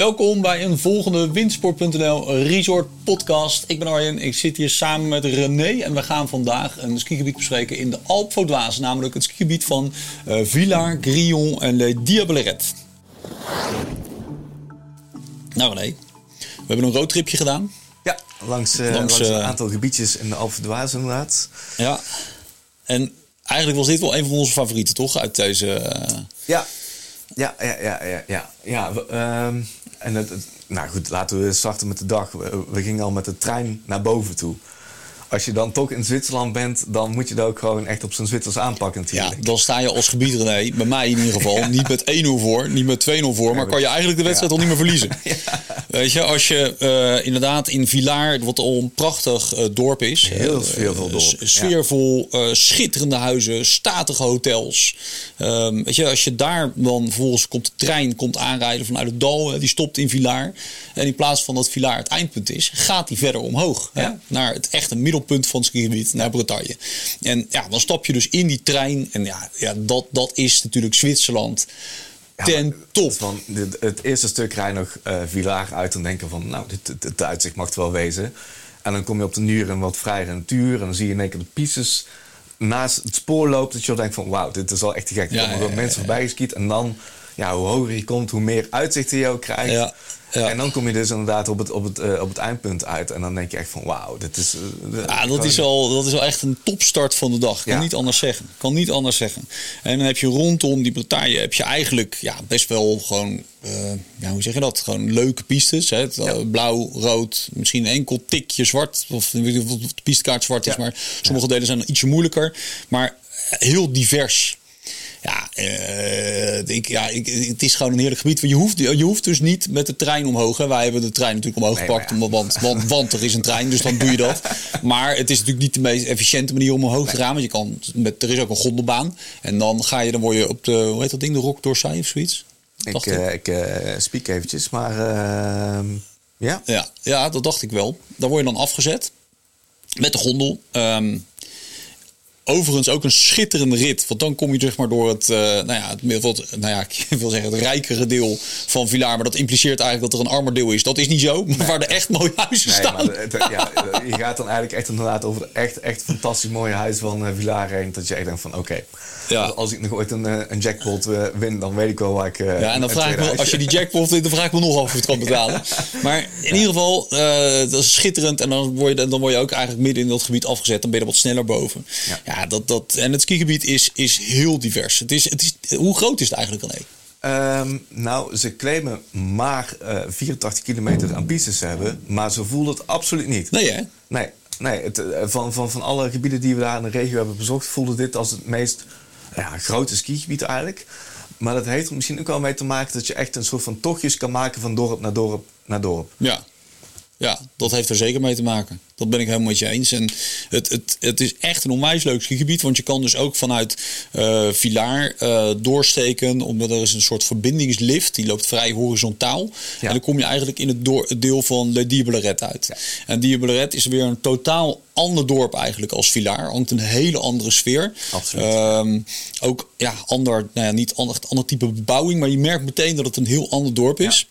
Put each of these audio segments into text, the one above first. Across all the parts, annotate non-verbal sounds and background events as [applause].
Welkom bij een volgende Windsport.nl Resort podcast. Ik ben Arjen, ik zit hier samen met René en we gaan vandaag een skigebied bespreken in de Alpe Vaudoise, namelijk het skigebied van uh, Villars, Grillon en Le Diableret. Nou René, we hebben een roadtripje gedaan. Ja, langs, uh, langs, langs een uh, aantal gebiedjes in de Alpe Vaudoise inderdaad. Ja, en eigenlijk was dit wel een van onze favorieten toch uit deze... Ja, ja, ja, ja, ja. ja. ja um, en het, nou goed, laten we starten met de dag. We, we, gingen al met de trein naar boven toe. Als je dan toch in Zwitserland bent, dan moet je dat ook gewoon echt op zijn Zwitsers aanpakken natuurlijk. Ja, dan sta je als gebied René, bij mij in ieder geval, [laughs] niet met 1-0 voor, niet met 2-0 voor, maar kan je eigenlijk de wedstrijd al niet meer verliezen. [laughs] Weet je, als je uh, inderdaad in Villars, wat al een prachtig uh, dorp is. Heel uh, sfeervol dorp. Sfeervol, schitterende huizen, statige hotels. Um, weet je, als je daar dan vervolgens komt de trein komt aanrijden vanuit het dal, die stopt in Villars. En in plaats van dat Villars het eindpunt is, gaat die verder omhoog. Hè, naar het echte middelpunt van het skigebied, naar Bretagne. En ja, dan stap je dus in die trein. En ja, ja dat, dat is natuurlijk Zwitserland ten top. Van het eerste stuk rij nog uh, Village uit en denken van, nou, dit, het uitzicht mag het wel wezen. En dan kom je op de Nuur en wat vrijere natuur en dan zie je in één keer de pistes naast het spoor loopt. Dat je denkt van, wauw, dit is wel echt te gek. Er ja, komen ja, mensen voorbij geskiet en dan, ja, hoe hoger je komt, hoe meer uitzicht je ook krijgt. Ja. En dan kom je dus inderdaad op het, op, het, uh, op het eindpunt uit. En dan denk je echt van wauw, dit is... Uh, ja, dat is, al, dat is al echt een topstart van de dag. Kan niet anders zeggen. Kan niet anders zeggen. En dan heb je rondom die Bretagne heb je eigenlijk ja, best wel gewoon... Uh, ja, hoe zeg je dat? Gewoon leuke pistes. Hè? Blauw, rood, misschien een enkel tikje zwart. Of weet niet of de pistekaart zwart is. Maar sommige delen zijn ietsje moeilijker. Maar heel divers. Ja, uh, ik, ja ik, het is gewoon een heerlijk gebied. Je hoeft, je hoeft dus niet met de trein omhoog. Hè. Wij hebben de trein natuurlijk omhoog gepakt. Want, want, want, er is een trein, dus dan doe je dat. [laughs] Maar het is natuurlijk niet de meest efficiënte manier om omhoog te gaan. Want je kan, met, er is ook een gondelbaan. En dan ga je, dan word je op de, hoe heet dat ding, de Rock Dorsai of zoiets? Ik, uh, ik uh, speak eventjes, maar ehm, ja. ja. Ja, dat dacht ik wel. Daar word je dan afgezet met de gondel. Um, Overigens ook een schitterende rit. Want dan kom je zeg maar door het, uh, nou ja, het, wat, nou ja, [laughs] ik wil zeggen het rijkere deel van Villar. Maar dat impliceert eigenlijk dat er een armer deel is. Dat is niet zo, maar waar er echt mooie huizen nee, staan. Maar ja, je gaat dan eigenlijk echt inderdaad over echt, echt fantastisch mooie huis van uh, Villar heen. Dat je echt denkt van oké, ja. als ik nog ooit een, eh, een jackpot uh, win, dan weet ik wel waar ik... Ja, en dan vraag ik me, als je die [laughs] jackpot wint, dan vraag ik me nog af of het kan [laughs] betalen. Maar in ieder geval, dat is schitterend. En dan word, je, dan word je ook eigenlijk midden in dat gebied afgezet. Dan ben je er wat sneller boven. Ja, ja dat, dat, en het skigebied is, is heel divers. Het is, het is, hoe groot is het eigenlijk dan? Um, nou, ze claimen maar uh, 84 kilometer aan pistes te hebben, maar ze voelen het absoluut niet. Nee, hè? Nee, nee het, van, van, van alle gebieden die we daar in de regio hebben bezocht, voelde dit als het meest ja, grote skigebied eigenlijk. Maar dat heeft er misschien ook wel mee te maken dat je echt een soort van tochtjes kan maken van dorp naar dorp naar dorp. Ja, ja, dat heeft er zeker mee te maken. Dat ben ik helemaal met je eens. En het, het, het is echt een onwijs leuk gebied. Want je kan dus ook vanuit uh, Villars uh, doorsteken. Omdat er is een soort verbindingslift. Die loopt vrij horizontaal. En dan kom je eigenlijk in het, door, het deel van Le uit. Ja. En Diableret is weer een totaal ander dorp eigenlijk als Villars. Hangt een hele andere sfeer. Absoluut. Um, ook ja, ander, nou ja, niet ander, ander type bebouwing. Maar je merkt meteen dat het een heel ander dorp is.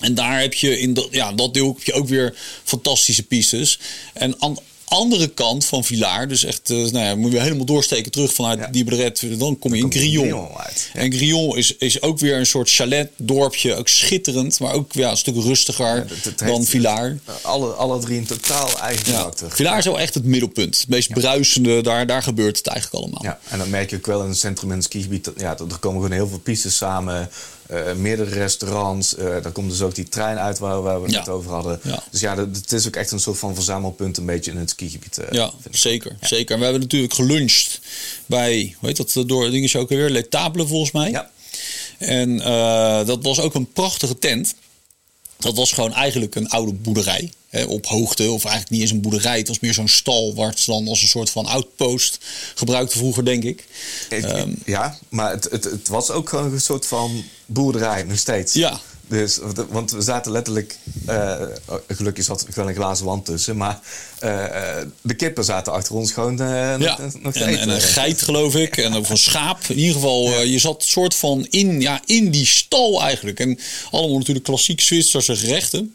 En daar heb je in dat, ja, dat deel heb je ook weer fantastische pistes. En aan de andere kant van Villars, dus echt, uh, nou ja, moet je helemaal doorsteken terug vanuit ja. die Beret, dan kom je in Grillon. En Grillon is, is ook weer een soort chalet-dorpje, ook schitterend, maar ook ja, een stuk rustiger dan Villars. Alle, alle drie een totaal eigen karakter. Villars is wel echt het middelpunt, het meest bruisende, daar, daar gebeurt het eigenlijk allemaal. Ja, en dan merk je ook wel in het centrum en het skigebied, ja, er komen gewoon heel veel pistes samen. Uh, meerdere restaurants. Uh, daar komt dus ook die trein uit waar, waar we het over hadden. Ja. Dus ja, het is ook echt een soort van verzamelpunt een beetje in het skigebied. Uh, ja, zeker, ja. zeker. En we hebben natuurlijk geluncht bij, hoe heet dat, door dingetje ook weer, Letable volgens mij. Ja. En dat was ook een prachtige tent. Dat was gewoon eigenlijk een oude boerderij op hoogte, of eigenlijk niet eens een boerderij. Het was meer zo'n stal waar het dan als een soort van outpost gebruikte vroeger, denk ik. Um, ja, maar het, het, het, was ook gewoon een soort van boerderij nog steeds. Ja. Dus, want we zaten letterlijk Uh, gelukkig zat er wel een glazen wand tussen. Maar uh, de kippen zaten achter ons gewoon uh, ja. nog en, en, een geit, geloof ik. En ook een schaap. In ieder geval, ja. je zat soort van in, ja, in die stal eigenlijk. En allemaal natuurlijk klassiek Zwitserse gerechten.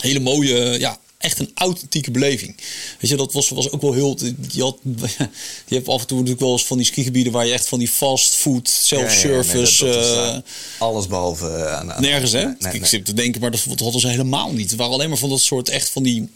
Hele mooie, ja, echt een authentieke beleving. Weet je, dat was, was ook wel heel. Je, had, [laughs] je hebt af en toe natuurlijk wel eens van die skigebieden waar je echt van die fast food, self-service. Ja, ja, nee, uh, alles behalve. Uh, aan, nergens, hè? Nee, ik zit te denken, maar dat, dat hadden ze helemaal niet. Het waren alleen maar van dat soort echt van die.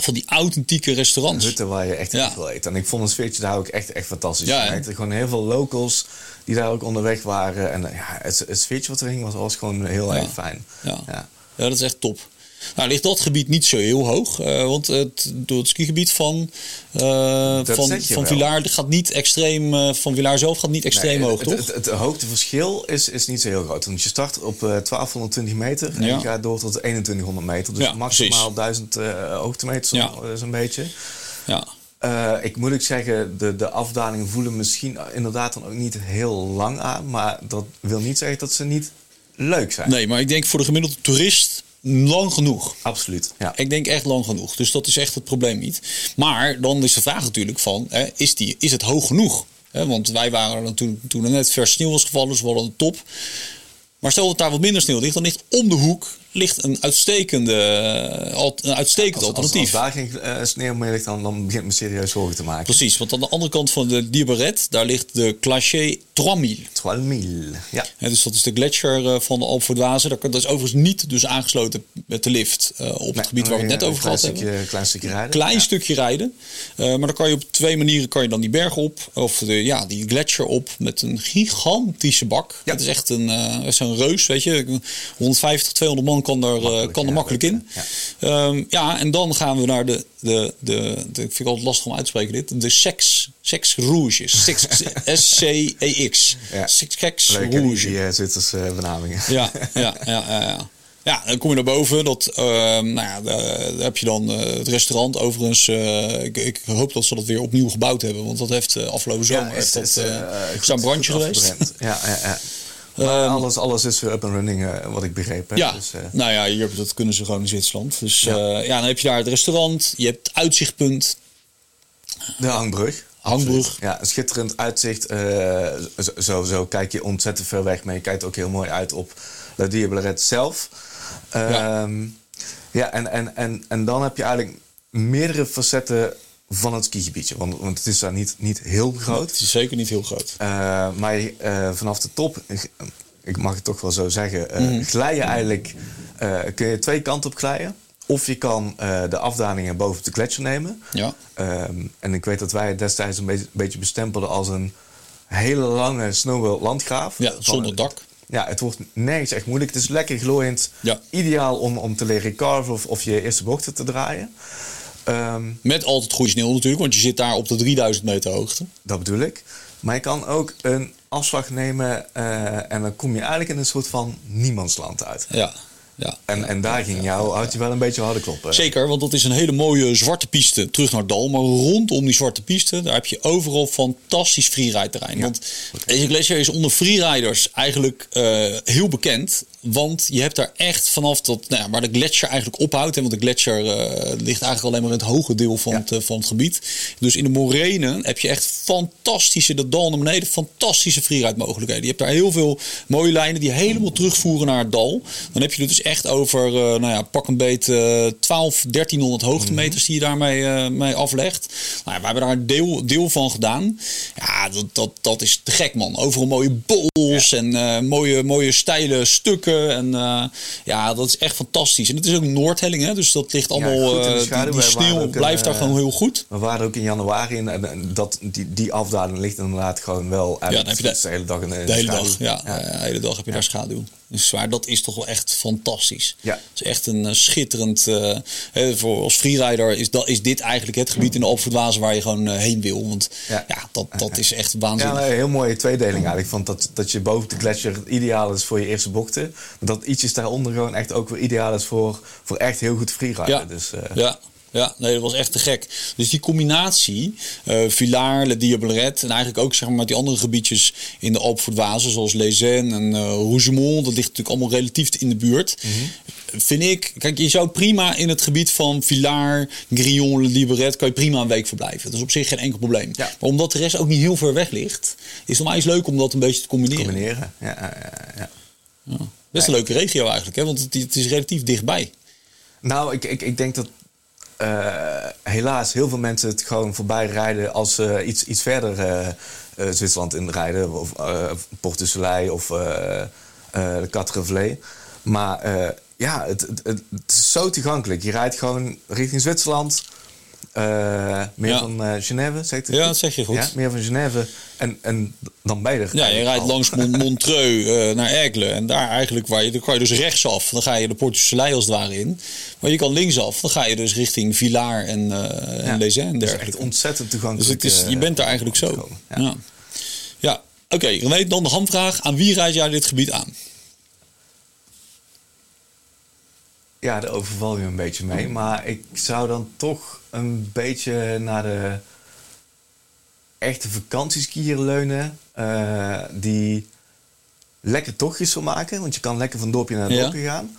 Van die authentieke restaurants. Hutten waar je echt ja. wil eten. En ik vond het sfeertje daar ook echt, echt fantastisch. Ja, er gewoon heel veel locals die daar ook onderweg waren. En ja, het, het sfeertje wat er ging was, was gewoon heel erg fijn. Ja. Ja. ja, dat is echt top. Nou ligt dat gebied niet zo heel hoog. Uh, want het, door het skigebied van, uh, van, van Villaar gaat niet extreem, uh, van Villaar zelf gaat niet extreem nee, hoog, het, toch? Het, het, het, hoogteverschil is, is niet zo heel groot. Want je start op 1220 meter en ja. je gaat door tot 2100 meter. Dus ja, maximaal 1000 hoogtemeters ja. zo'n beetje. Ja. Uh, ik moet ook zeggen, de, de afdalingen voelen misschien inderdaad dan ook niet heel lang aan. Maar dat wil niet zeggen dat ze niet leuk zijn. Nee, maar ik denk voor de gemiddelde toerist lang genoeg. Absoluut. Ja. Ik denk echt lang genoeg. Dus dat is echt het probleem niet. Maar dan is de vraag natuurlijk van, hè, is, die, is het hoog genoeg? Hè, want wij waren er toen, toen er net vers sneeuw was gevallen, dus we hadden een top. Maar stel dat daar wat minder sneeuw ligt, dan ligt om de hoek ligt een uitstekende, een uitstekend als, alternatief. Als, als daar geen uh, sneeuw meer ligt, dan, dan begint me serieus zorgen te maken. Precies, want aan de andere kant van de Diabaret, daar ligt de Glacier 3000. 3000, ja. Dus dat is de gletsjer van de Alpe. Dat is overigens niet dus aangesloten met de lift uh, op nee, het gebied waar we het net over gehad stukje, hebben. Klein stukje rijden. Klein ja. stukje rijden. Uh, maar dan kan je op twee manieren kan je dan die berg op, of de, ja, die gletsjer op met een gigantische bak. Ja. Het is echt een, zo'n reus, weet je. 150, 200 man kan daar, Makkelijk, kan er makkelijk in. Ja. Um, ja, en dan gaan we naar de, de, de, de ik vind het altijd lastig om uit te spreken dit, de Sex, sex Rouges. S-C-E-X. [laughs] Ja. Sex Leuk, Rouge. Die uh, Zwitserse benamingen. Ja, [laughs] ja, ja, ja, ja. Ja, dan kom je naar boven. Dat, uh, nou ja, daar heb je dan uh, het restaurant. Overigens, uh, ik, ik, hoop dat ze dat weer opnieuw gebouwd hebben. Want dat heeft afgelopen zomer ja, heeft dat, is, is brandje geweest. Ja, ja, ja. Maar um, alles, alles is weer up and running, uh, wat ik begreep. Hè? Ja, dus, uh, nou ja, hier, dat kunnen ze gewoon in Zwitserland. Dus ja. Uh, ja, dan heb je daar het restaurant, je hebt het uitzichtpunt. De hangbrug. Hangbrug. Ja, een schitterend uitzicht. zo, zo kijk je ontzettend ver weg, maar je kijkt ook heel mooi uit op La Diablerette zelf. Ja, um, ja en, en, en, en dan heb je eigenlijk meerdere facetten van het skigebiedje. Want, want het is daar niet, niet heel groot. Het is zeker niet heel groot. Uh, maar uh, vanaf de top, ik mag het toch wel zo zeggen, uh, mm. glij je eigenlijk, kun je twee kanten op glijden. Of je kan de afdalingen boven de gletsjer nemen. Ja. Um, en ik weet dat wij het destijds een beetje, beetje bestempelden als een hele lange snowboard landgraaf. Ja, zonder dak. Ja, het wordt nergens echt moeilijk. Het is lekker glooiend. Ja. Ideaal om, om te leren carven of, of je eerste bochten te draaien. Um, Met altijd goede sneeuw natuurlijk, want je zit daar op de 3000 meter hoogte. Dat bedoel ik. Maar je kan ook een afslag nemen uh, en dan kom je eigenlijk in een soort van niemandsland uit. Ja. Ja, en, ja, en daar ging jou, ja, houdt je wel een beetje harde kloppen. Zeker, want dat is een hele mooie zwarte piste terug naar Dal. Maar rondom die zwarte piste, daar heb je overal fantastisch freeride-terrein. Want deze glacier is onder freeriders eigenlijk uh, heel bekend. Want je hebt daar echt vanaf dat, nou ja, waar de gletsjer eigenlijk ophoudt. Hè, want de gletsjer uh, ligt eigenlijk alleen maar in het hoge deel van, het, uh, van het gebied. Dus in de morenen heb je echt fantastische, dat dal naar beneden, fantastische freeride mogelijkheden. Je hebt daar heel veel mooie lijnen die helemaal terugvoeren naar het dal. Dan heb je er dus echt over, uh, nou ja, pak een beet 12, 1300 hoogtemeters mm -hmm. die je daarmee mee aflegt. Nou ja, we hebben daar een deel, deel van gedaan. Ja, dat, dat, dat is te gek man. Overal mooie bols en mooie, mooie steile stukken. En uh, ja, dat is echt fantastisch. En het is ook Noordhelling, hè? dus dat ligt allemaal. Ja, de die, die sneeuw blijft daar gewoon heel goed. We waren ook in januari en, en dat, die, die afdaling ligt inderdaad gewoon wel uit. Ja, dan heb je de, de hele dag in de, de hele dag. Ja, ja. de hele dag heb je daar schaduw. Dus zwaar, dat is toch wel echt fantastisch. Ja. Het is echt een uh, schitterend. Uh, hè, voor als freerider is, dat, is dit eigenlijk het gebied in de Alpendwazen waar je gewoon uh, heen wil. Want ja, ja dat, dat is echt waanzinnig. Ja, een heel mooie tweedeling eigenlijk. Van dat, dat je boven de gletsjer ideaal is voor je eerste bochten. Dat ietsjes daaronder gewoon echt ook weer ideaal is voor, voor echt heel goed freeriden. Ja. Dus, ja. Ja, nee, dat was echt te gek. Dus die combinatie, uh, Villars, Le Diableret en eigenlijk ook zeg maar met die andere gebiedjes in de Alpes zoals Lezen en uh, Rougemont, dat ligt natuurlijk allemaal relatief in de buurt. Mhm. Vind ik, kijk, je zou prima in het gebied van Villars, Grillon, Le Diableret, kan je prima een week verblijven. Dat is op zich geen enkel probleem. Ja. Maar omdat de rest ook niet heel ver weg ligt, is het eens leuk om dat een beetje te combineren. Combineren, ja. ja, ja. ja. Best een leuke regio eigenlijk, hè? want het, het is relatief dichtbij. Nou, ik, ik, ik denk dat helaas heel veel mensen het gewoon voorbij rijden als ze iets, iets verder uh, uh, Zwitserland inrijden. Of Port du Soleil of de Quatre Maar ja, het, het, het, is zo toegankelijk. Je rijdt gewoon richting Zwitserland. Uh, meer van uh, Genève, zeg Ja, dat zeg je goed. Ja, meer van Genève en, en dan bij de. Ja, je rijdt langs [laughs] Montreux uh, naar Aigle. En daar eigenlijk, waar je, dan kan je dus rechtsaf. Dan ga je de Porte Soleil als het ware in. Maar je kan linksaf. Dan ga je dus richting Villars en, uh, en Les en dergelijke. Het is echt ontzettend toegankelijk. Dus het is, je bent daar eigenlijk zo. Ja, ja. oké. Okay, René, dan de hamvraag. Aan wie rijd jij dit gebied aan? Ja, daar overval je een beetje mee. Maar ik zou dan toch een beetje naar de echte vakantieskier leunen. Uh, die lekker tochtjes wil maken. Want je kan lekker van dorpje naar dorpje gaan.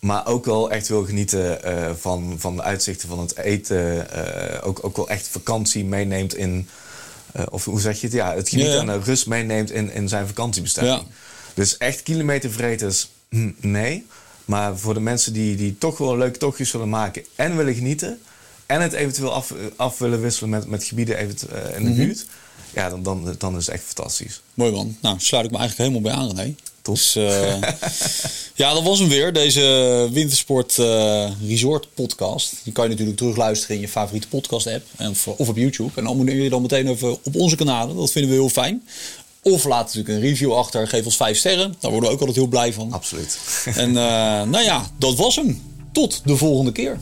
Maar ook wel echt wil genieten uh, van, van de uitzichten van het eten. Uh, ook, ook wel echt vakantie meeneemt in... of hoe zeg je het? Ja, het genieten ja, en rust meeneemt in, in zijn vakantiebestemming. Dus echt kilometervreters, hm, nee. Maar voor de mensen die, die toch wel leuke tochtjes willen maken en willen genieten... en het eventueel af, af willen wisselen met, met gebieden even, uh, in de mhm. buurt... ja, dan, dan, dan is het echt fantastisch. Mooi man. Nou, sluit ik me eigenlijk helemaal bij aan, René. Dus, uh, [laughs] ja, dat was hem weer, deze Wintersport uh, Resort podcast. Die kan je natuurlijk terugluisteren in je favoriete podcast app of, of op YouTube. En abonneer je dan meteen even op onze kanalen. Dat vinden we heel fijn. Of laat natuurlijk een review achter. Geef ons vijf sterren. Daar worden we ook altijd heel blij van. Absoluut. En uh, nou ja, dat was hem. Tot de volgende keer.